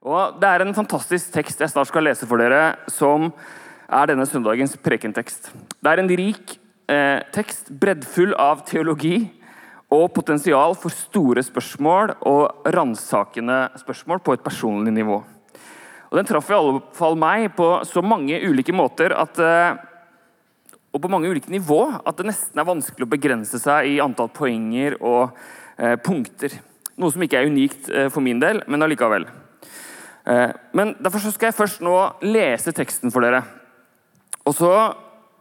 Og Det er en fantastisk tekst jeg snart skal lese for dere, som er denne søndagens prekentekst. Det er en rik eh, tekst, breddfull av teologi og potensial for store spørsmål og ransakende spørsmål på et personlig nivå. Og Den traff i alle fall meg på så mange ulike måter at, eh, og på mange ulike nivå at det nesten er vanskelig å begrense seg i antall poenger og eh, punkter. Noe som ikke er unikt eh, for min del, men allikevel. Eh, men Derfor skal jeg først nå lese teksten for dere. Og så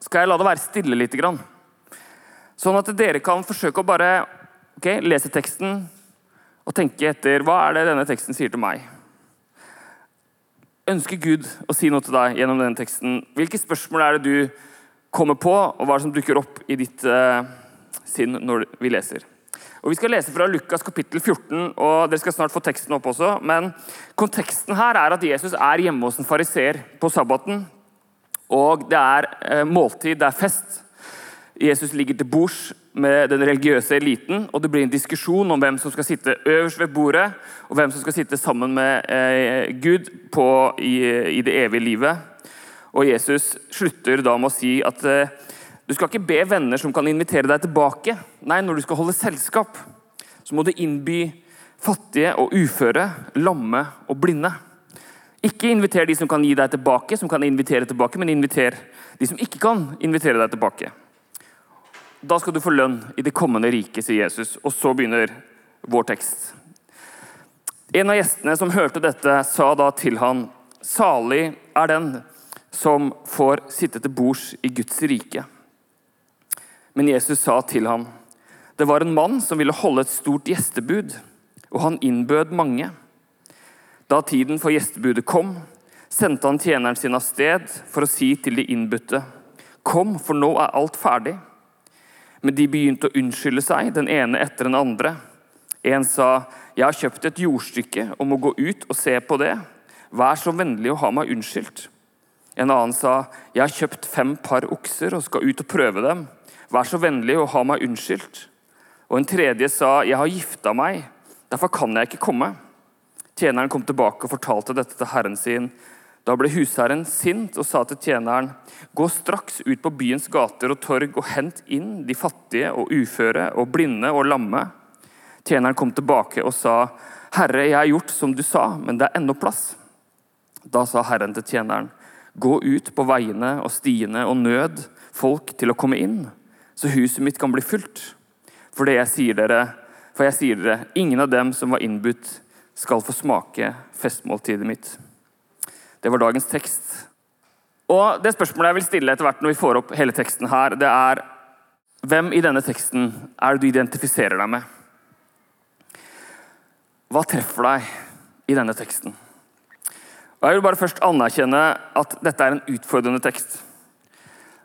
skal jeg la det være stille litt. Sånn at dere kan forsøke å bare okay, lese teksten og tenke etter hva er det denne teksten sier til meg. Ønsker Gud å si noe til deg gjennom denne teksten? Hvilke spørsmål er det du kommer på, og hva er det som dukker opp i ditt uh, sinn når vi leser? Og Vi skal lese fra Lukas kapittel 14, og dere skal snart få teksten opp også. Men konteksten her er at Jesus er hjemme hos en fariseer på sabbaten. Og det er eh, måltid, det er fest. Jesus ligger til bords med den religiøse eliten, og det blir en diskusjon om hvem som skal sitte øverst ved bordet, og hvem som skal sitte sammen med eh, Gud på, i, i, det evige livet. Og Jesus slutter da med å si at eh, du skal ikke be venner som kan invitere deg tilbake. Nei, når du skal holde selskap, så må du innby fattige og uføre, lamme og blinde. Ikke inviter de som kan gi deg tilbake, som kan invitere tilbake, men inviter de som ikke kan invitere deg tilbake. Da skal du få lønn i det kommende riket, sier Jesus. Og så begynner vår tekst. En av gjestene som hørte dette, sa da til han, salig er den som får sitte til bords i Guds rike. Men Jesus sa til ham, det var en mann som ville holde et stort gjestebud, og han innbød mange. Da tiden for gjestebudet kom, sendte han tjeneren sin av sted for å si til de innbudte, kom, for nå er alt ferdig. Men de begynte å unnskylde seg, den ene etter den andre. En sa, jeg har kjøpt et jordstykke og må gå ut og se på det. Vær så vennlig å ha meg unnskyldt. En annen sa, jeg har kjøpt fem par okser og skal ut og prøve dem. Vær så vennlig og ha meg unnskyldt. Og en tredje sa, Jeg har gifta meg, derfor kan jeg ikke komme. Tjeneren kom tilbake og fortalte dette til herren sin. Da ble husherren sint og sa til tjeneren, Gå straks ut på byens gater og torg og hent inn de fattige og uføre og blinde og lamme. Tjeneren kom tilbake og sa, Herre, jeg har gjort som du sa, men det er ennå plass. Da sa herren til tjeneren, Gå ut på veiene og stiene og nød folk til å komme inn så huset mitt kan bli fylt. For jeg sier dere, for jeg sier dere, ingen av dem som var innbudt, skal få smake festmåltidet mitt. Det var dagens tekst. Og Det spørsmålet jeg vil stille etter hvert når vi får opp hele teksten her, det er hvem i denne teksten er det du identifiserer deg med? Hva treffer deg i denne teksten? Og Jeg vil bare først anerkjenne at dette er en utfordrende tekst.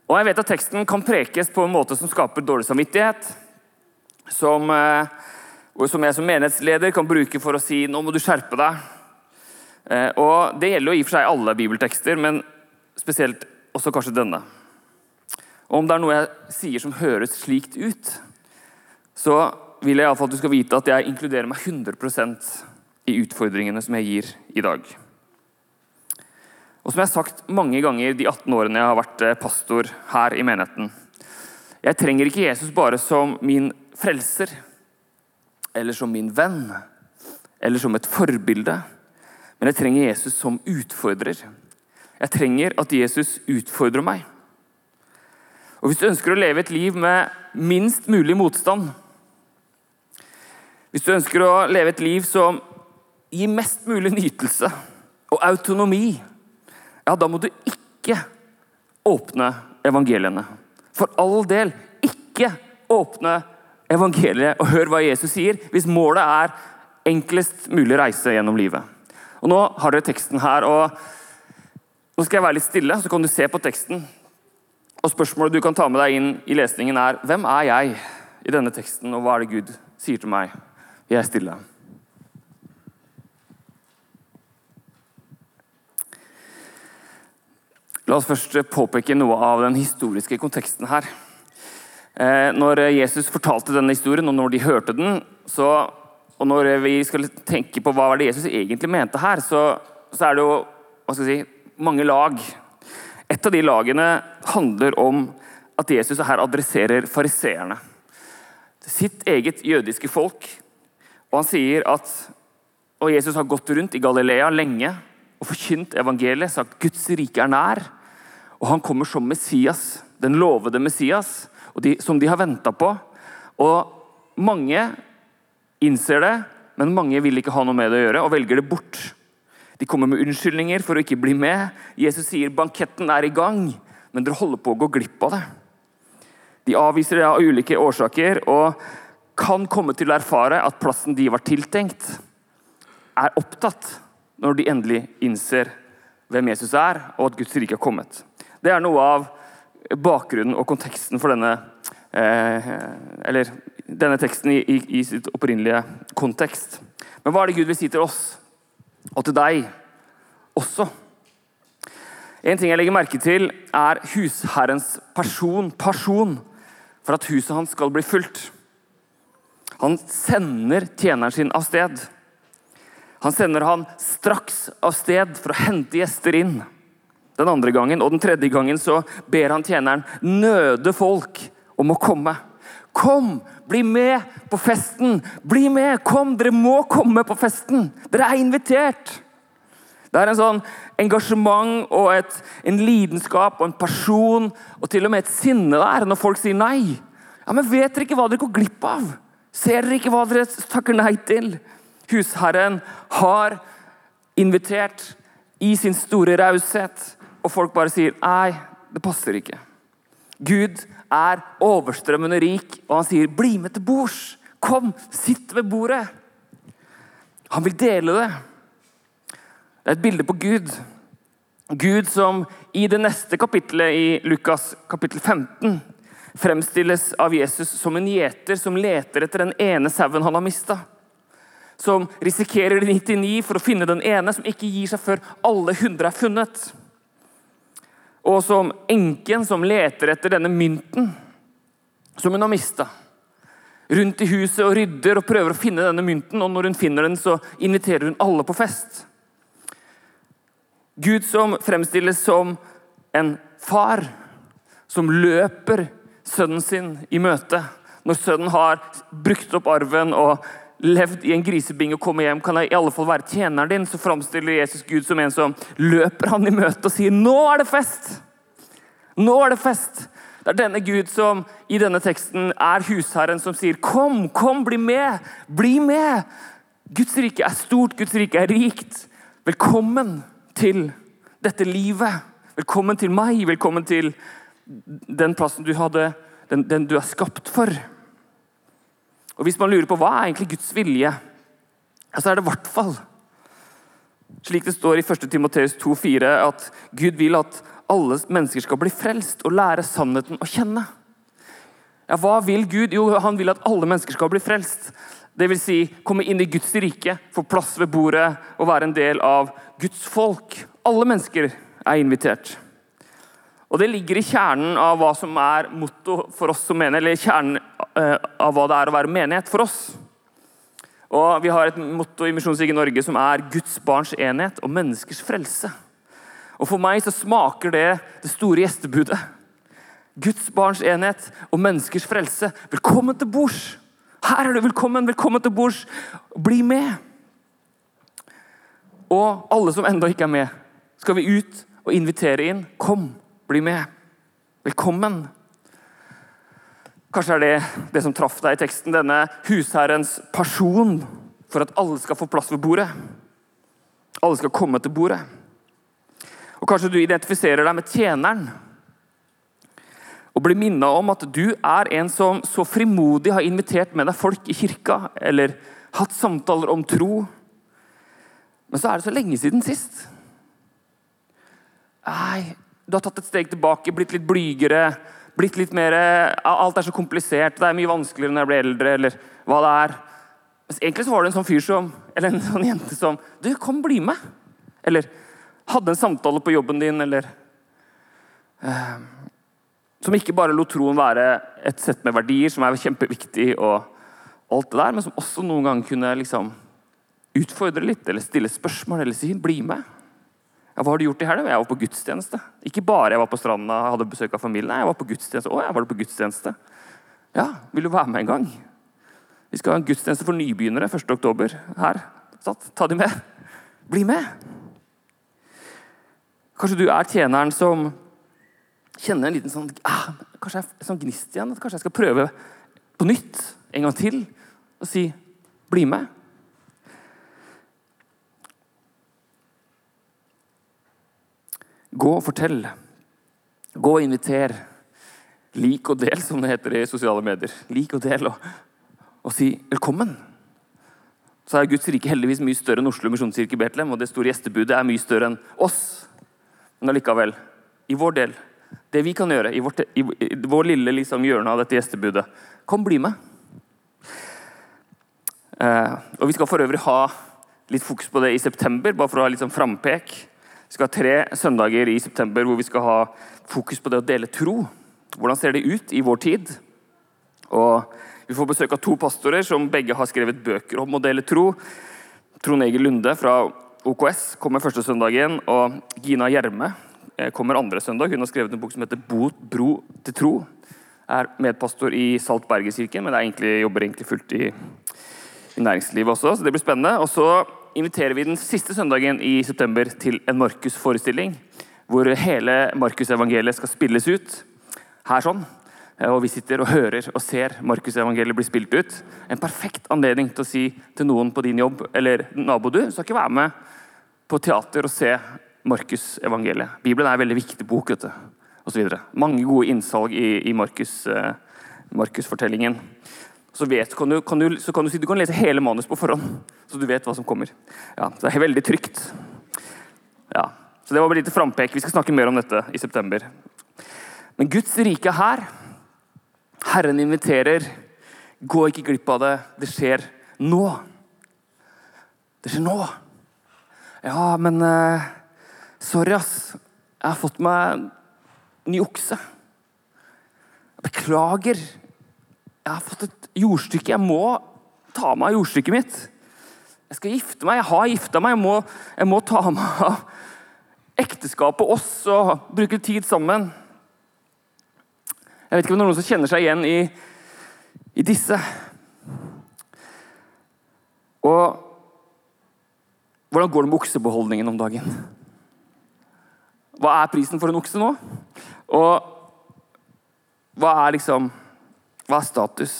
Og jeg vet at teksten kan prekes på en måte som skaper dårlig samvittighet. Som, eh, som jeg som menighetsleder kan bruke for å si 'nå må du skjerpe deg'. Eh, og Det gjelder jo i og for seg alle bibeltekster, men spesielt også kanskje denne. Og Om det er noe jeg sier som høres slikt ut, så vil jeg iallfall at du skal vite at jeg inkluderer meg 100% i utfordringene som jeg gir i dag. Og som jeg har sagt mange ganger de 18 årene jeg har vært eh, pastor her i menigheten Jeg trenger ikke Jesus bare som min frelser, eller som min venn, eller som et forbilde. Men jeg trenger Jesus som utfordrer. Jeg trenger at Jesus utfordrer meg. Og Hvis du ønsker å leve et liv med minst mulig motstand, hvis du ønsker å leve et liv som gir mest mulig nytelse og autonomi ja, da må du ikke åpne evangeliene. For all del, ikke åpne evangeliet og hør hva Jesus sier, hvis målet er enklest mulig reise gjennom livet. Og Nå har dere teksten her. og Nå skal jeg være litt stille, så kan du se på teksten. Og Spørsmålet du kan ta med deg inn i lesningen, er hvem er jeg i denne teksten, og hva er det Gud sier til meg? Jeg er stille. La oss først påpeke noe av den historiske konteksten her. Eh, når Jesus fortalte denne historien, og når de hørte den, så og når vi skal tenke på hva det Jesus egentlig mente her, så, så er det jo si, mange lag. Et av de lagene handler om at Jesus her adresserer fariseerne. Sitt eget jødiske folk. Og han sier at og Jesus har gått rundt i Galilea lenge og forkynt evangeliet, sagt Guds rike er nær. Og han kommer som Messias, den lovede Messias, de, som de har venta på. Og mange innser det, men mange vil ikke ha noe med det å gjøre og velger det bort. De kommer med unnskyldninger for å ikke bli med. Jesus sier banketten er i gang, men dere holder på å gå glipp av det. De avviser det av ulike årsaker og kan komme til å erfare at plassen de var tiltenkt, er opptatt når de endelig innser hvem Jesus er, og at Guds rike er kommet. Det er noe av bakgrunnen og konteksten for denne eh, eller denne teksten i, i, i sitt opprinnelige kontekst. Men hva er det Gud vil si til oss? og til deg også. En ting jeg legger merke til, er husherrens person, person for at huset hans skal bli fulgt. Han sender tjeneren sin av sted. Han sender han straks av sted for å hente gjester inn. Den andre gangen og den tredje gangen så ber han tjeneren nøde folk om å komme. Kom, bli med på festen! Bli med! Kom, dere må komme på festen! Dere er invitert! Det er en sånn engasjement og et, en lidenskap og en person og til og med et sinne der når folk sier nei. Ja, men Vet dere ikke hva dere går glipp av? Ser dere ikke hva dere takker nei til? Husherren har invitert i sin store raushet, og folk bare sier nei, det passer ikke. Gud er overstrømmende rik, og han sier, 'Bli med til bords. Kom, sitt ved bordet.' Han vil dele det. Det er et bilde på Gud. Gud som i det neste kapittelet i Lukas kapittel 15 fremstilles av Jesus som en gjeter som leter etter den ene sauen han har mista. Som risikerer de 99 for å finne den ene, som ikke gir seg før alle 100 er funnet. Og som enken som leter etter denne mynten som hun har mista. Rundt i huset og rydder og prøver å finne denne mynten, og når hun finner den, så inviterer hun alle på fest. Gud som fremstilles som en far som løper sønnen sin i møte. Når sønnen har brukt opp arven og levd i en grisebing og kommer hjem, kan jeg i alle fall være tjeneren din, så framstiller Jesus Gud som en som løper han i møte og sier 'Nå er det fest!' Nå er det fest! Det er denne Gud som i denne teksten er husherren som sier 'Kom, kom, bli med! Bli med!' Guds rike er stort, Guds rike er rikt. Velkommen til dette livet. Velkommen til meg, velkommen til den plassen du hadde, den, den du er skapt for. Og Hvis man lurer på hva er egentlig Guds vilje, så er det i hvert fall slik det står i 1. Timoteus 2,4, at Gud vil at alle mennesker skal bli frelst og lære sannheten å kjenne. Ja, Hva vil Gud? Jo, Han vil at alle mennesker skal bli frelst. Vil si komme inn i Guds rike, få plass ved bordet og være en del av Guds folk. Alle mennesker er invitert. Og Det ligger i kjernen av hva som er motto for oss som mener, eller kjernen av hva det er å være menighet for oss. Og Vi har et motto i Misjonskirken Norge som er Guds barns enhet og menneskers frelse. Og For meg så smaker det det store gjestebudet. Guds barns enhet og menneskers frelse. Velkommen til bords! Her er du velkommen! Velkommen til bords! Bli med! Og alle som ennå ikke er med, skal vi ut og invitere inn. Kom! Bli med. Velkommen. Kanskje er det det som traff deg i teksten, denne husherrens person for at alle skal få plass ved bordet. Alle skal komme til bordet. Og Kanskje du identifiserer deg med tjeneren og blir minnet om at du er en som så frimodig har invitert med deg folk i kirka, eller hatt samtaler om tro. Men så er det så lenge siden sist. Nei, du har tatt et steg tilbake, blitt litt blygere. Blitt litt mer, Alt er så komplisert, det er mye vanskeligere når jeg blir eldre. eller hva det er. Men egentlig så var det en sånn fyr som, eller en sånn jente som Du, kom, bli med! Eller hadde en samtale på jobben din, eller uh, Som ikke bare lot troen være et sett med verdier som er kjempeviktig, og, alt det der, men som også noen ganger kunne liksom utfordre litt, eller stille spørsmål, eller si 'bli med'. Ja, hva har du gjort i helga? Jeg var på gudstjeneste. Ikke bare jeg var på stranda og hadde besøk av familien. Nei, jeg var på gudstjeneste. Å, jeg var på gudstjeneste. Ja, vil du være med en gang? Vi skal ha en gudstjeneste for nybegynnere 1. oktober her. Ta de med. Bli med. Kanskje du er tjeneren som kjenner en liten sånn ah, Kanskje jeg sånn gnist igjen. Kanskje jeg skal prøve på nytt en gang til og si 'bli med'. Gå og fortell. Gå og inviter. Lik og del, som det heter i sosiale medier. Lik og del, og, og si 'velkommen'. Så er Guds rike heldigvis mye større enn Oslo misjonskirke Betlehem, og det store gjestebudet er mye større enn oss. Men allikevel, i vår del, det vi kan gjøre i, vårt, i, i vår lille liksom, hjørne av dette gjestebudet Kom, bli med. Eh, og Vi skal for øvrig ha litt fokus på det i september, bare for å ha litt sånn frampek. Vi skal ha tre søndager i september hvor vi skal ha fokus på det å dele tro. Hvordan ser det ut i vår tid? Og Vi får besøk av to pastorer som begge har skrevet bøker om å dele tro. Trond Egil Lunde fra OKS kommer første søndagen, og Gina Gjerme eh, kommer andre søndag. Hun har skrevet en bok som heter 'Bro til tro'. Er medpastor i Salt Bergeskirken, men egentlig, jobber egentlig fullt i, i, næringslivet også, så det blir spennende. Og så inviterer vi den siste søndagen i september til en Markus-forestilling. Hvor hele Markus-evangeliet skal spilles ut. Her sånn. Eh, og vi sitter og hører og ser Markus-evangeliet bli spilt ut. En perfekt anledning til å si til noen på din jobb eller nabo du skal ikke være med på teater og se Markus-evangeliet. Bibelen er en veldig viktig bok. vet du, og så videre. Mange gode innsalg i, i eh, Markus-fortellingen. Så, vet, kan du, kan du, så kan du, du kan lese hele manus på forhånd, så du vet hva som kommer. Ja, Det er veldig trygt. Ja, så Det var bare litt frampek. Vi skal snakke mer om dette i september. Men Guds rike er her. Herren inviterer. Gå ikke glipp av det. Det skjer nå. Det skjer nå. Ja, men uh, Sorry, ass. Jeg har fått meg ny okse. Beklager. Jeg har fått et jordstykke. Jeg må ta meg av jordstykket mitt. Jeg skal gifte meg. Jeg har gifta meg. Jeg må, jeg må ta meg av ekteskapet, oss, og bruke tid sammen. Jeg vet ikke om det er noen som kjenner seg igjen i, i disse. Og hvordan går det med oksebeholdningen om dagen? Hva er prisen for en okse nå? Og hva er liksom Hva er status?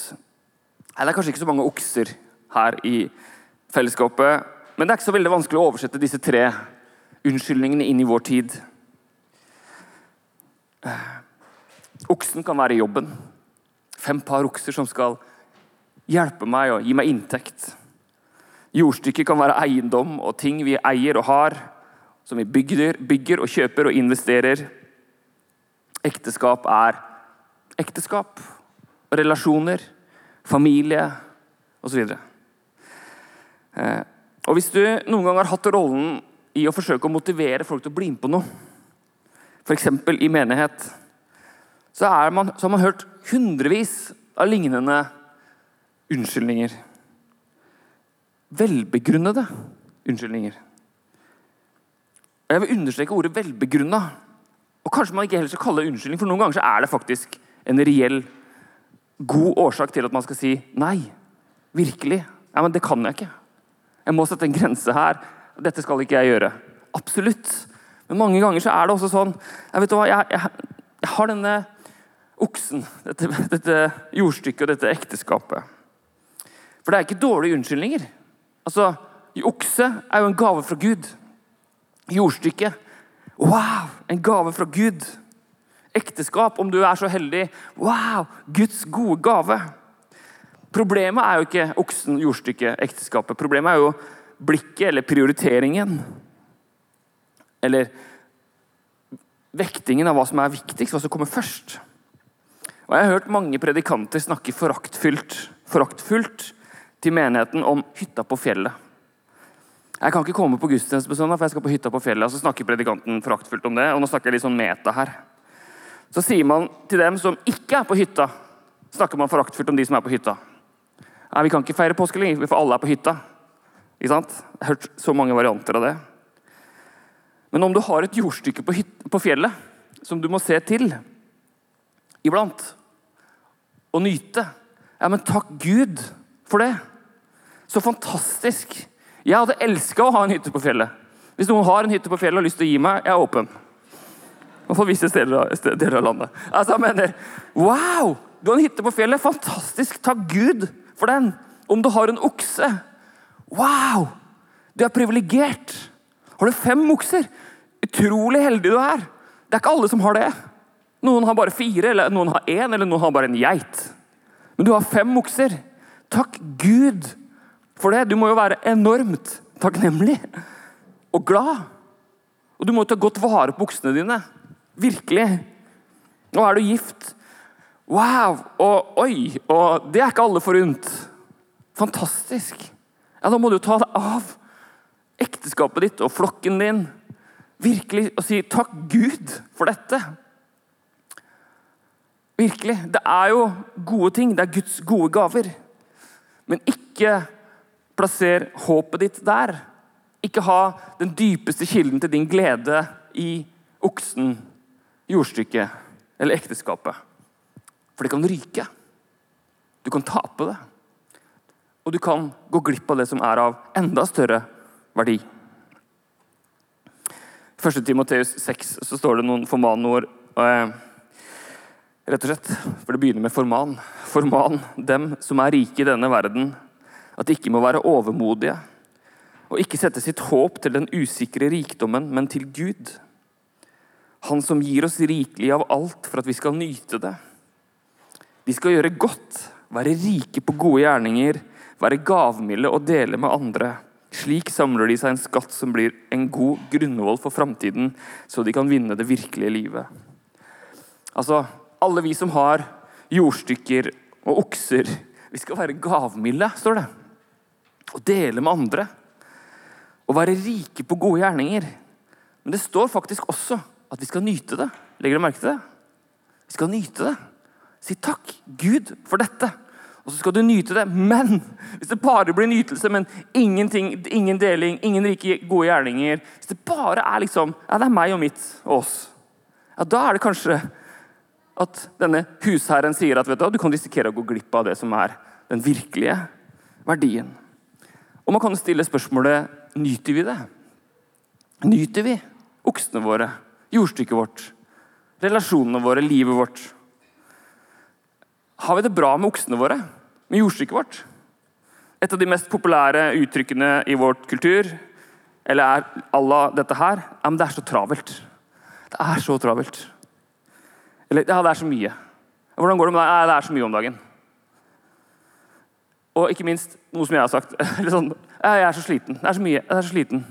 Det er kanskje ikke så mange okser her i fellesskapet, men det er ikke så veldig vanskelig å oversette disse tre unnskyldningene inn i vår tid. Oksen kan være jobben. Fem par okser som skal hjelpe meg og gi meg inntekt. Jordstykket kan være eiendom og ting vi eier og har som vi bygger, bygger og kjøper og investerer. Ekteskap er ekteskap, relasjoner, familie osv. Eh, og hvis du noen gang har hatt rollen i å forsøke å motivere folk til å bli med på noe, f.eks. i menighet, så, man, så, har man hørt hundrevis av lignende unnskyldninger. Velbegrunnede unnskyldninger. Jeg vil understreke ordet 'velbegrunna'. Og Kanskje man ikke heller skal kalle det unnskyldning, for noen ganger så er det faktisk en reell, god årsak til at man skal si nei. Virkelig. Ja, men det kan jeg ikke. Jeg må sette en grense her. Dette skal ikke jeg gjøre. Absolutt. Men mange ganger så er det også sånn Jeg vet hva, jeg, jeg, jeg har denne oksen, dette, dette jordstykket og dette ekteskapet. For det er ikke dårlige unnskyldninger. Altså, Okse er jo en gave fra Gud jordstykket. Wow! En gave fra Gud. Ekteskap, om du er så heldig. Wow! Guds gode gave. Problemet er jo ikke oksen, jordstykket, ekteskapet. Problemet er jo blikket eller prioriteringen. Eller vektingen av hva som er viktigst, hva som kommer først. Og Jeg har hørt mange predikanter snakke foraktfullt, foraktfullt til menigheten om hytta på fjellet. Jeg kan ikke komme på gudstjeneste for jeg skal på hytta på fjellet. Og så snakker predikanten foraktfullt om det, og nå snakker jeg litt sånn meta her. Så sier man til dem som ikke er på hytta, snakker man foraktfullt om de som er på hytta. Nei, vi kan ikke feire påske lenger, for alle er på hytta. Ikke sant? Jeg har hørt så mange varianter av det. Men om du har et jordstykke på, hyt på fjellet som du må se til iblant, og nyte, ja, men takk Gud for det. Så fantastisk. Jeg hadde elska å ha en hytte på fjellet. Hvis noen har en hytte på fjellet og har lyst til å gi meg, jeg er åpen. Fall visse steder, deler av landet. Altså, han mener, Wow! Du har en hytte på fjellet. Fantastisk. Takk Gud for den. Om du har en okse Wow! Du er privilegert. Har du fem okser? Utrolig heldig du er. Det er ikke alle som har det. Noen har bare fire, eller noen har én, eller noen har bare en geit. Men du har fem okser. Takk Gud for det. Du må jo være enormt takknemlig og glad. Og du må ta godt vare på oksene dine. Virkelig. Nå er du gift. Wow! Og oi! Og det er ikke alle forunt. Fantastisk. Ja, Da må du ta deg av ekteskapet ditt og flokken din. Virkelig og si 'takk Gud for dette'. Virkelig. Det er jo gode ting. Det er Guds gode gaver. Men ikke plasser håpet ditt der. Ikke ha den dypeste kilden til din glede i oksen, jordstykket eller ekteskapet. For det kan ryke. Du kan tape det. Og du kan gå glipp av det som er av enda større verdi. I 1. Timoteus 6 så står det noen formanord. Eh, rett og slett, for Det begynner med forman. Forman dem som er rike i denne verden, at de ikke må være overmodige, og ikke sette sitt håp til den usikre rikdommen, men til Gud. Han som gir oss rikelig av alt for at vi skal nyte det. De skal gjøre godt, være rike på gode gjerninger, være gavmilde og dele med andre. Slik samler de seg en skatt som blir en god grunnvoll for framtiden, så de kan vinne det virkelige livet. Altså, alle vi som har jordstykker og okser, vi skal være gavmilde, står det. Og dele med andre. Og være rike på gode gjerninger. Men det står faktisk også at vi skal nyte det. Legger du merke til det? Vi skal nyte det. Si takk, Gud, for dette. Og så skal du nyte det. Men hvis det bare blir nytelse, men ingen deling, ingen rike gode gjerninger Hvis det bare er liksom Ja, det er meg og mitt og oss. Ja, da er det kanskje at denne husherren sier at vet du, du kan risikere å gå glipp av det som er den virkelige verdien. Og man kan stille spørsmålet nyter vi det. Nyter vi oksene våre, jordstykket vårt, relasjonene våre, livet vårt? Har vi det bra med oksene våre, med jordstykket vårt? Et av de mest populære uttrykkene i vårt kultur, eller er Allah dette her, ja, men det er så travelt. Det er så travelt. Eller ja, det er så mye. Hvordan går det med deg? Ja, det er så mye om dagen. Og ikke minst noe som jeg har sagt. Sånn, jeg er så sliten. Det er så mye. Jeg er så sliten.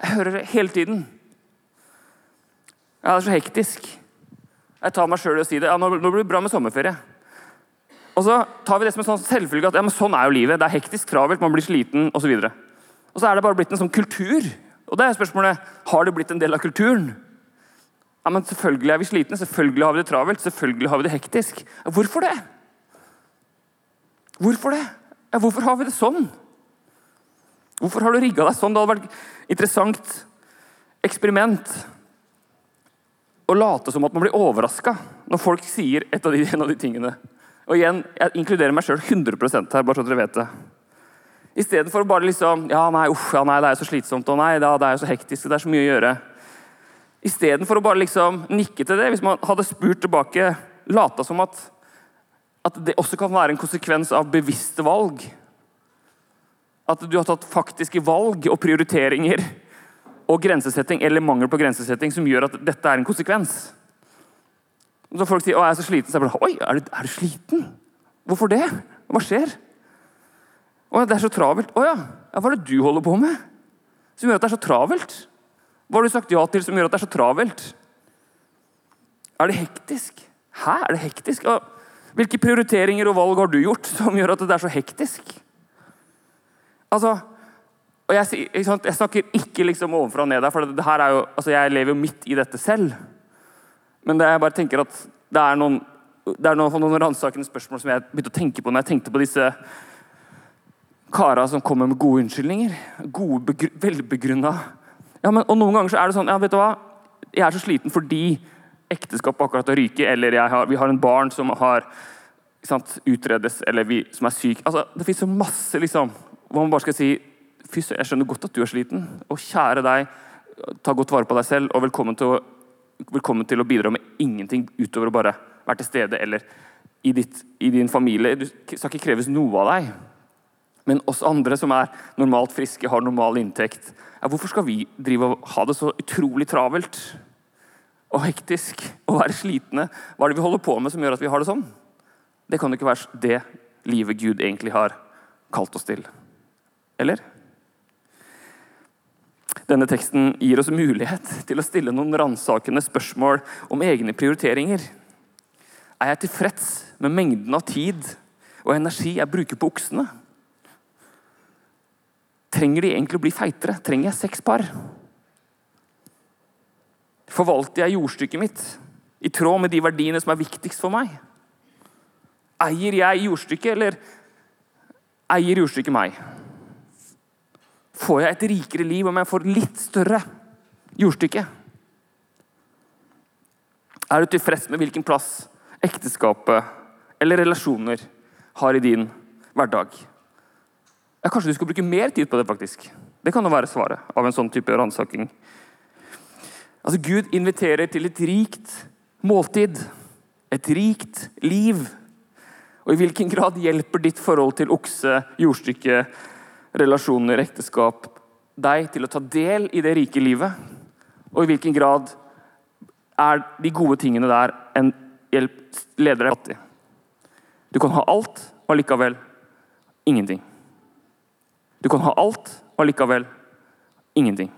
Jeg hører det hele tiden. Ja, det er så hektisk. Jeg tar meg sjøl i å si det. Ja, nå, nå blir det bra med sommerferie. Og så tar vi det som en sånn selvfølge at ja, men sånn er jo livet. Det er hektisk, travelt, man blir sliten osv. Og, så og så er det bare blitt en sånn kultur. Og det er spørsmålet har det blitt en del av kulturen. Ja, men Selvfølgelig er vi slitne, selvfølgelig har vi det travelt, selvfølgelig har vi det hektisk. Ja, hvorfor det? Hvorfor det? Ja, hvorfor har vi det sånn? Hvorfor har du rigga deg sånn? Det hadde vært interessant eksperiment å late som at man blir overraska når folk sier av de, en av de tingene. Og igjen, Jeg inkluderer meg sjøl 100 her, bare så dere vet det. Istedenfor bare liksom Ja, nei, uff, ja, nei, det er jo så slitsomt. Og nei, det er jo så hektisk. Det er så mye å gjøre. Istedenfor å bare liksom nikke til det, hvis man hadde spurt tilbake, lata som at, at det også kan være en konsekvens av bevisste valg. At du har tatt faktiske valg og prioriteringer og grensesetting eller mangel på grensesetting som gjør at dette er en konsekvens. Når folk sier 'Å, jeg er så sliten', så jeg bare 'Oi, er du, er du sliten? Hvorfor det? Hva skjer?' 'Å, det er så travelt.' 'Å ja. Hva er det du holder på med som gjør at det er så travelt?' Hva har du sagt ja til som gjør at det er så travelt? Er det hektisk? Hæ, er det hektisk? Hvilke prioriteringer og valg har du gjort som gjør at det er så hektisk? Altså, og jeg, jeg snakker ikke liksom ovenfra og ned for det er jo, altså jeg lever jo midt i dette selv. Men det, jeg bare tenker at det er noen, det er noen, noen ransakende spørsmål som jeg begynte å tenke på når jeg tenkte på disse kara som kommer med gode unnskyldninger. Gode, begr velbegrunna ja, Og noen ganger så er det sånn ja, vet du hva? Jeg er så sliten fordi ekteskapet akkurat har ryket, eller har, vi har en barn som har sant, utredes, eller vi som er syk. Altså, det fins så masse liksom, hva man bare skal si Fy jeg skjønner godt at du er sliten. Og kjære deg, ta godt vare på deg selv, og velkommen til å, velkommen til å bidra med ingenting utover å bare være til stede eller i, ditt, i din familie. Det skal ikke kreves noe av deg. Men oss andre som er normalt friske, har normal inntekt, ja, hvorfor skal vi drive og ha det så utrolig travelt og hektisk og være slitne? Hva er det vi holder på med som gjør at vi har det sånn? Det kan jo ikke være det livet Gud egentlig har kalt oss til. Eller? Denne teksten gir oss mulighet til å stille noen ransakende spørsmål om egne prioriteringer. Er jeg tilfreds med mengden av tid og energi jeg bruker på oksene? Trenger de egentlig å bli feitere? Trenger jeg seks par? Forvalter jeg jordstykket mitt i tråd med de verdiene som er viktigst for meg? Eier jeg jordstykket, eller eier jordstykket meg? Får jeg et rikere liv om jeg får litt større jordstykke? Er du tilfreds med hvilken plass ekteskapet eller relasjoner har i din hverdag? Ja, kanskje du skal bruke mer tid på det, faktisk. Det kan jo være svaret av en sånn type ransaking. Altså, Gud inviterer til et rikt måltid. Et rikt liv. Og i hvilken grad hjelper ditt forhold til okse, jordstykke, relasjoner, ekteskap, deg til å ta del i det rike livet? Og i hvilken grad er de gode tingene der en hjelp leder deg fattig? Du kan ha alt og allikevel ingenting. Du kan ha alt og allikevel ingenting.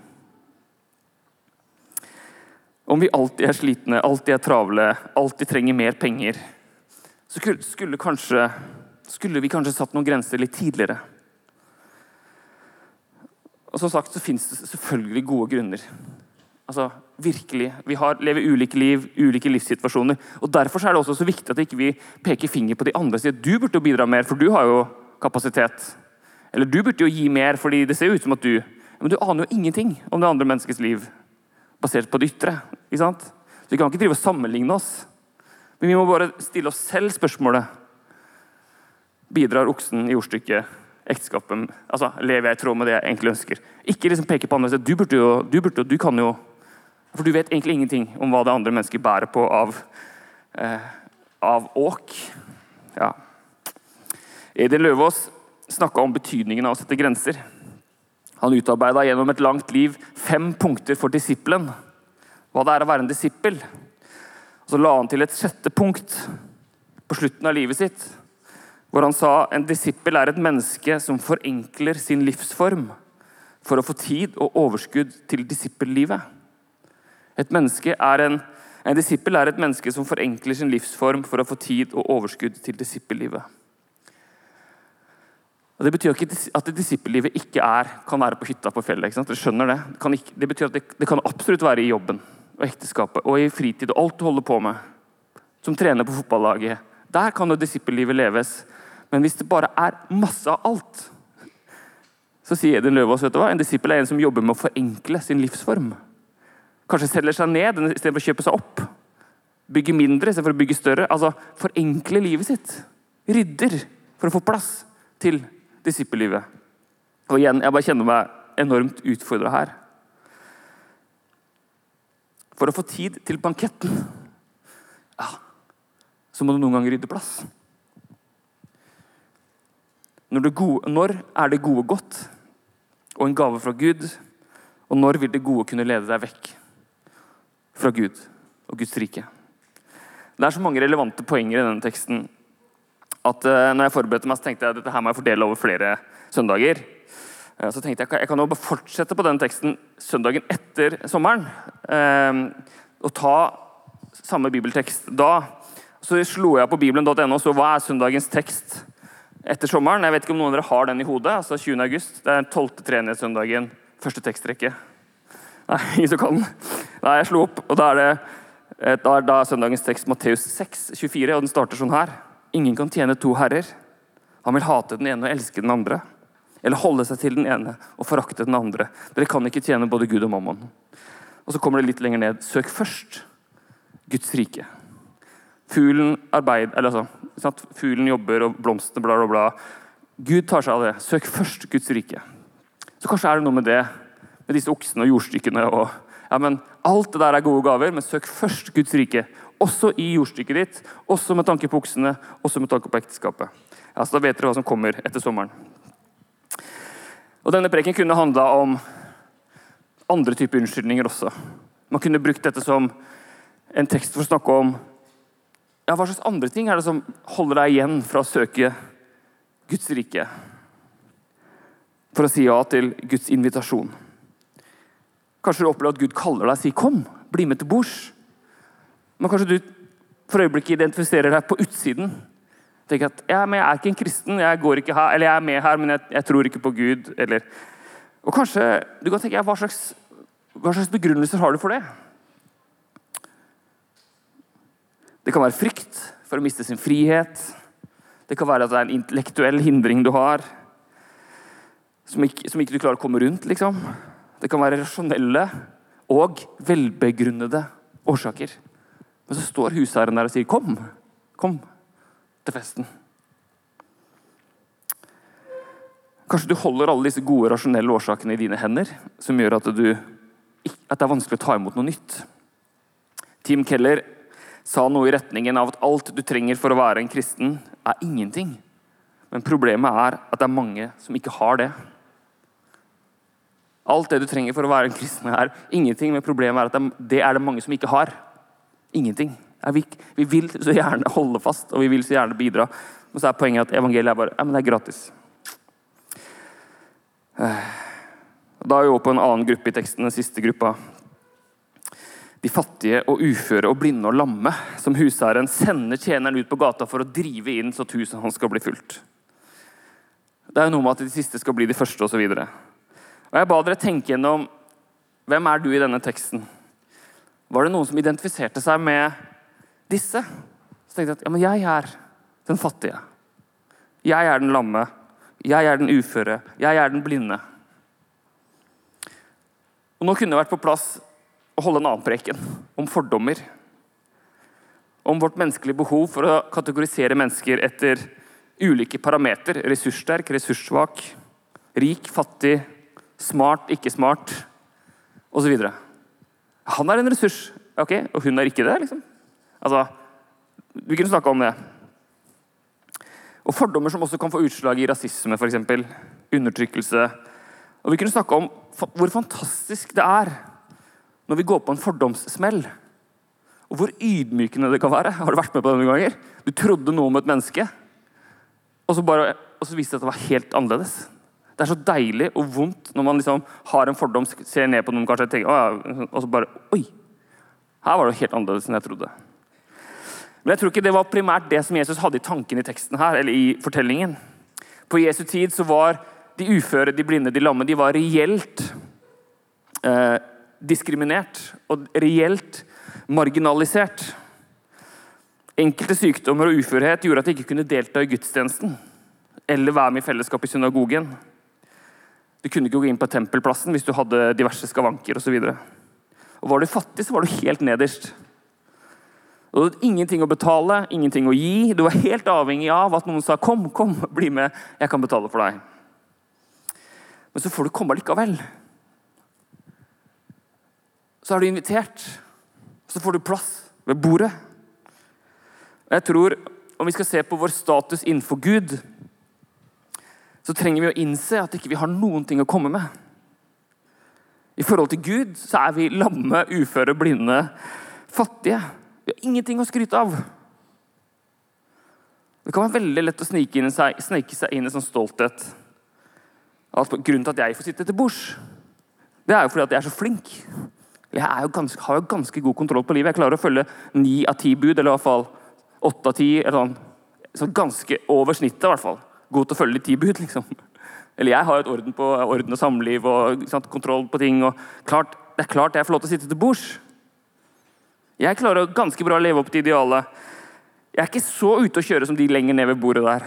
Om vi alltid er slitne, alltid er travle, alltid trenger mer penger, så skulle, kanskje, skulle vi kanskje satt noen grenser litt tidligere. Og som sagt så finnes det selvfølgelig gode grunner. Altså, virkelig. Vi har, lever ulike liv, ulike livssituasjoner. og Derfor er det også så viktig at ikke vi ikke peker finger på de andre og sier du burde jo bidra mer, for du har jo kapasitet. Eller du burde jo gi mer, fordi det ser jo ut som at du Men du aner jo ingenting om det andre menneskets liv basert på det ytre. ikke sant? Så Vi kan ikke drive og sammenligne oss. Men vi må bare stille oss selv spørsmålet Bidrar oksen i ordstykket ekteskapet altså, Lever jeg i tråd med det jeg egentlig ønsker? Ikke liksom peke på andre og du burde jo, du burde, du kan jo For du vet egentlig ingenting om hva det andre mennesket bærer på av, eh, av åk. Ja. Edin Løvaas snakka om betydningen av å sette grenser. Han utarbeida gjennom et langt liv fem punkter for disippelen. Hva det er å være en disippel. Så la han til et sjette punkt på slutten av livet sitt hvor han sa en disippel er et menneske som forenkler sin livsform for å få tid og overskudd til disippellivet. Et menneske er en, en disippel er et menneske som forenkler sin livsform for å få tid og overskudd til disippellivet. Det betyr ikke at disippellivet ikke er, kan være på hytta på fjellet. Dere skjønner Det Det, ikke, det betyr at det, det, kan absolutt være i jobben og ekteskapet og i fritid og alt du holder på med. Som trener på fotballaget. Der kan jo disippellivet leves. Men hvis det bare er masse av alt, så sier Edin Løvaas hva, en disippel er en som jobber med å forenkle sin livsform. Kanskje selger seg ned istedenfor å kjøpe seg opp. Bygge mindre istedenfor å bygge større. Altså forenkle livet sitt. Rydder for å få plass til disippellivet. Og igjen, jeg bare kjenner meg enormt utfordra her. For å få tid til banketten, ja, så må du noen ganger rydde plass. Når, gode, når, er det gode godt og en gave fra Gud? Og når vil det gode kunne lede deg vekk fra Gud og Guds rike? Det er så mange relevante poenger i denne teksten at uh, når jeg forberedte meg, så tenkte jeg at dette her må jeg fordele over flere søndager. Uh, så tenkte jeg jeg kan jo fortsette på den teksten søndagen etter sommeren. Uh, og ta samme bibeltekst da. Så slo jeg på bibelen.no så hva er søndagens tekst etter sommeren. Jeg vet ikke om noen av dere har den i hodet. altså 20. august, Det er 12. treenighetssøndagen. Første tekstrekke. Nei, ingen som kan den? Nei, jeg slo opp, og da er det eh, da er da søndagens tekst Matteus 6, 24, og den starter sånn her. Ingen kan tjene to herrer. Han vil hate den ene og elske den andre. eller holde seg til den ene og forakte den andre. Dere kan ikke tjene både Gud og mammon. Og så kommer det litt lenger ned. Søk først Guds rike. Fuglen, arbeid, altså, Fuglen jobber, og blomstene bla, bla, bla. Gud tar seg av det. Søk først Guds rike. Så kanskje er det noe med det, med disse oksene og jordstykkene. og ja, men Alt det der er gode gaver, men søk først Guds rike. Også i jordstykket ditt, også med tanke på oksene, også med tanke på ekteskapet. Ja, så Da vet dere hva som kommer etter sommeren. Og Denne preken kunne handla om andre typer unnskyldninger også. Man kunne brukt dette som en tekst for å snakke om ja, hva slags andre ting er det som holder deg igjen fra å søke Guds rike. For å si ja til Guds invitasjon. Kanskje du opplever at Gud kaller deg og sier 'kom, bli med til bords'. Men kanskje du for øyeblikket identifiserer deg på utsiden. Tenker at ja, men 'jeg er ikke en kristen, jeg går ikke her, eller jeg er med her, men jeg, jeg tror ikke på Gud'. Eller, og kanskje du kan tenke ja, hva, slags, hva slags begrunnelser har du for det? Det kan være frykt for å miste sin frihet. Det kan være at det er en intellektuell hindring du har, som ikke, som ikke du klarer å komme rundt. liksom. Det kan være rasjonelle og velbegrunnede årsaker. Men så står husherren der og sier 'kom, kom til festen'. Kanskje du holder alle disse gode, rasjonelle årsakene i dine hender, som gjør at, du, at det er vanskelig å ta imot noe nytt. Tim Keller sa noe i retningen av at alt du trenger for å være en kristen, er ingenting. Men problemet er at det er mange som ikke har det. Alt det du trenger for å være en kristen, er ingenting, men problemet er at det er det mange som ikke har. Ingenting. Vi, vi vil så gjerne holde fast, og vi vil så gjerne bidra. Men så er poenget at evangeliet er bare ja, men det er gratis. Da er vi over på en annen gruppe i teksten, den siste gruppa de fattige og uføre og blinde og lamme, som husherren sender tjeneren ut på gata for å drive inn så at huset hans skal bli fullt. Det er jo noe med at de siste skal bli de første, osv. Jeg ba dere tenke gjennom hvem er du i denne teksten. Var det noen som identifiserte seg med disse? Så tenkte jeg at ja, men jeg er den fattige. Jeg er den lamme. Jeg er den uføre. Jeg er den blinde. Og Nå kunne det vært på plass å holde en annen preken om fordommer. Om vårt menneskelige behov for å kategorisere mennesker etter ulike parameter. Ressurssterk, ressurssvak, rik, fattig, smart, ikke smart osv. Han er en ressurs, ok, og hun er ikke det. liksom. Altså, Vi kunne snakka om det. Og Fordommer som også kan få utslag i rasisme, f.eks. Undertrykkelse. Og Vi kunne snakke om hvor fantastisk det er når vi går på en fordomssmell. Og hvor ydmykende det kan være. Har du vært med på det noen ganger? Du trodde noe om et menneske, og så, bare, og så viste det at det var helt annerledes. Det er så deilig og vondt når man liksom har en fordom, ser ned på noen kanskje, tenker, ja, og så bare Oi! Her var det helt annerledes enn jeg trodde. Men jeg tror ikke det var primært det som Jesus hadde i tanken i teksten her, eller i fortellingen. På Jesu tid så var de uføre, de blinde, de lamme de var reelt eh, diskriminert og reelt marginalisert. Enkelte sykdommer og uførhet gjorde at de ikke kunne delta i gudstjenesten eller være med i fellesskap i synagogen. Du kunne ikke gå inn på tempelplassen hvis du hadde diverse skavanker osv. Var du fattig, så var du helt nederst. Du hadde ingenting å betale, ingenting å gi. Du var helt avhengig av at noen sa 'kom, kom, bli med, jeg kan betale for deg'. Men så får du komme likevel så er du invitert. Så får du plass ved bordet. Jeg tror, Om vi skal se på vår status innenfor Gud, så trenger vi å innse at ikke vi ikke har noen ting å komme med. I forhold til Gud så er vi lamme, uføre, blinde, fattige. Vi har ingenting å skryte av. Det kan være veldig lett å snike, seg, snike seg inn i sånn stolthet. At grunnen til at jeg får sitte til bords, det er jo fordi at jeg er så flink. Jeg ganske, har jo ganske god kontroll på livet. Jeg klarer å følge ni av ti bud, eller i hvert fall åtte av ti. Sånn. Så ganske over snittet, i hvert fall. God til å følge de ti bud, liksom. Eller jeg har jo et orden på orden og samliv og sant, kontroll på ting. og klart, Det er klart jeg får lov til å sitte til bords. Jeg klarer ganske bra å leve opp til idealet. Jeg er ikke så ute å kjøre som de lenger ned ved bordet der,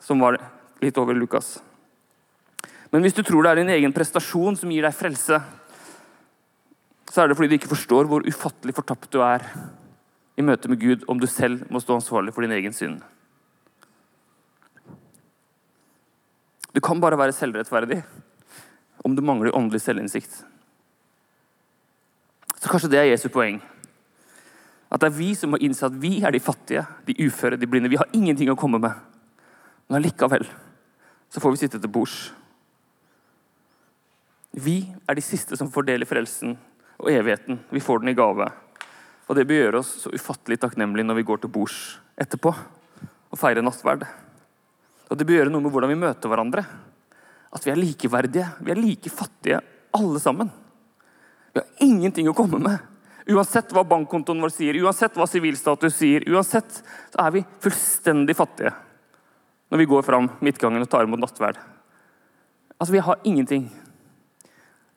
som var litt over Lukas. Men hvis du tror det er din egen prestasjon som gir deg frelse, så er det fordi du ikke forstår hvor ufattelig fortapt du er i møte med Gud om du selv må stå ansvarlig for din egen synd. Du kan bare være selvrettferdig om du mangler åndelig selvinnsikt. Så kanskje det er Jesu poeng. At det er vi som må innse at vi er de fattige, de uføre, de blinde. Vi har ingenting å komme med. Men allikevel så får vi sitte til bords. Vi er de siste som får del frelsen og evigheten. Vi får den i gave. Og det bør gjøre oss så ufattelig takknemlige når vi går til bords etterpå og feirer nattverd. Og det bør gjøre noe med hvordan vi møter hverandre. At vi er likeverdige. Vi er like fattige, alle sammen. Vi har ingenting å komme med. Uansett hva bankkontoen vår sier, uansett hva sivilstatus sier, uansett så er vi fullstendig fattige når vi går fram midtgangen og tar imot nattverd. Altså, Vi har ingenting.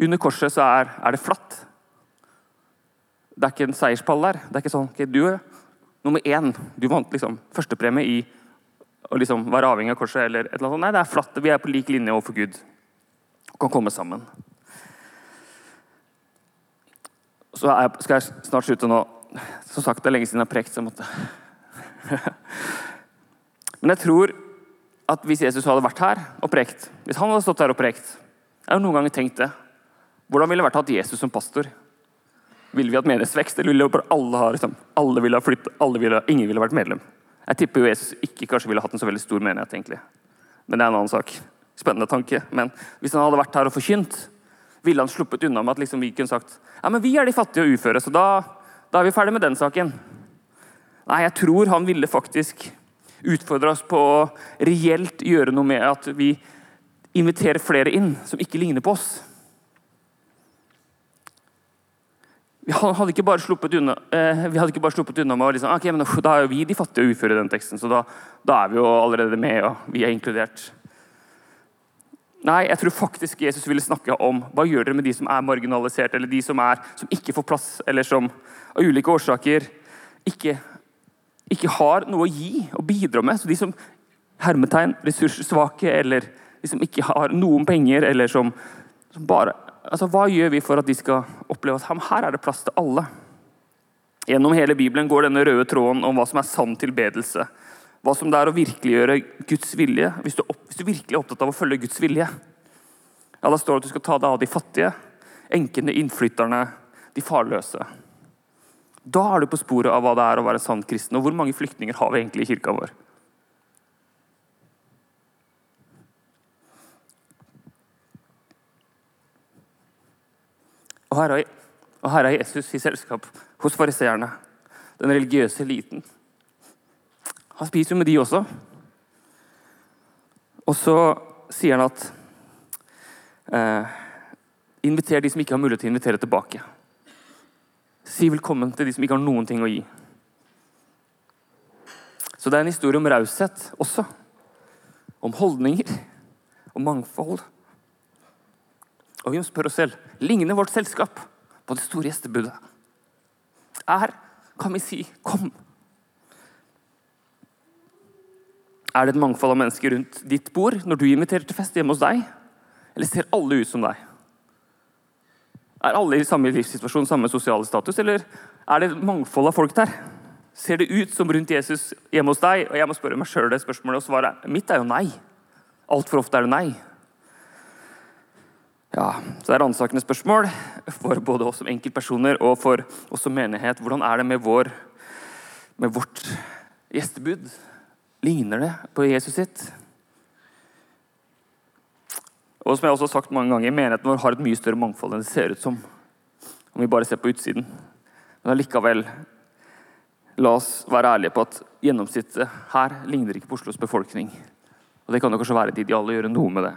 Under korset så er, er det flatt. Det er ikke en seierspall der. Det er ikke sånn okay, Du er nummer én. Du vant liksom førstepremie i å liksom være avhengig av korset. eller et eller annet. Nei, det er flatt. Vi er på lik linje overfor Gud og kan komme sammen. Så jeg, skal jeg snart slutte nå. Som sagt, det er lenge siden jeg har prekt. så jeg måtte... Men jeg tror at hvis Jesus hadde vært her og prekt, hvis han hadde stått her og prekt Jeg har noen ganger tenkt det. Hvordan ville det vært å ha Jesus som pastor? Ville vi hatt menighetsvekst, eller ville alle ha liksom, alle ville ha flyttet, alle ville, ingen ville vært medlem? Jeg tipper jo Jesus ikke kanskje ville hatt en så veldig stor menighet. egentlig. Men det er en annen sak. Spennende tanke. Men hvis han hadde vært her og forkynt, ville han sluppet unna med at liksom vi kunne sagt ja, men vi er de fattige og uføre, så da, da er vi ferdig med den saken. Nei, jeg tror han ville faktisk utfordre oss på å reelt gjøre noe med at vi inviterer flere inn som ikke ligner på oss. Vi hadde ikke bare sluppet unna, eh, vi hadde ikke bare sluppet unna med å liksom, ok, men da er jo vi de fattige og uføre i den teksten, så da, da er vi jo allerede med, og vi er inkludert. Nei, jeg tror faktisk Jesus ville snakke om hva gjør dere med de som er marginalisert, eller de som, er, som ikke får plass, eller som av ulike årsaker ikke, ikke har noe å gi og bidra med. Så de som hermetegn, ressurssvake, eller de som ikke har noen penger, eller som, som bare altså, Hva gjør vi for at de skal oppleve at her er det plass til alle? Gjennom hele Bibelen går denne røde tråden om hva som er sann tilbedelse hva som det er å virkeliggjøre Guds vilje. Hvis du, hvis du, virkelig er opptatt av å følge Guds vilje, ja, da står det at du skal ta deg av de fattige, enkene, innflytterne, de farløse. Da er du på sporet av hva det er å være sann kristen. Og hvor mange flyktninger har vi egentlig i kirka vår? Og her er, og her er Jesus i selskap hos fariseerne, den religiøse eliten. Han spiser jo med de også. Og så sier han at eh, Inviter de som ikke har mulighet til å invitere tilbake. Si velkommen til de som ikke har noen ting å gi. Så det er en historie om raushet også. Om holdninger. Om mangfold. Og vi må spørre oss selv ligner vårt selskap på det store gjestebudet. Er, kan vi si, 'kom'? Er det et mangfold av mennesker rundt ditt bord når du inviterer til fest hjemme hos deg? Eller ser alle ut som deg? Er alle i samme livssituasjon, samme sosiale status, eller er det et mangfold av folk der? Ser det ut som rundt Jesus hjemme hos deg? Og jeg må spørre meg sjøl det spørsmålet, og svaret mitt er jo nei. Altfor ofte er det nei. Ja, så Det er ransakende spørsmål for både oss som enkeltpersoner og for oss som menighet. Hvordan er det med, vår, med vårt gjestebud? Ligner det på Jesus sitt? Og som jeg også har sagt mange ganger, Menigheten vår har et mye større mangfold enn det ser ut som. Om vi bare ser på utsiden. Men allikevel, la oss være ærlige på at gjennomsnittet her ligner ikke på Oslos befolkning. Og Det kan jo kanskje være et ideal å gjøre noe med det.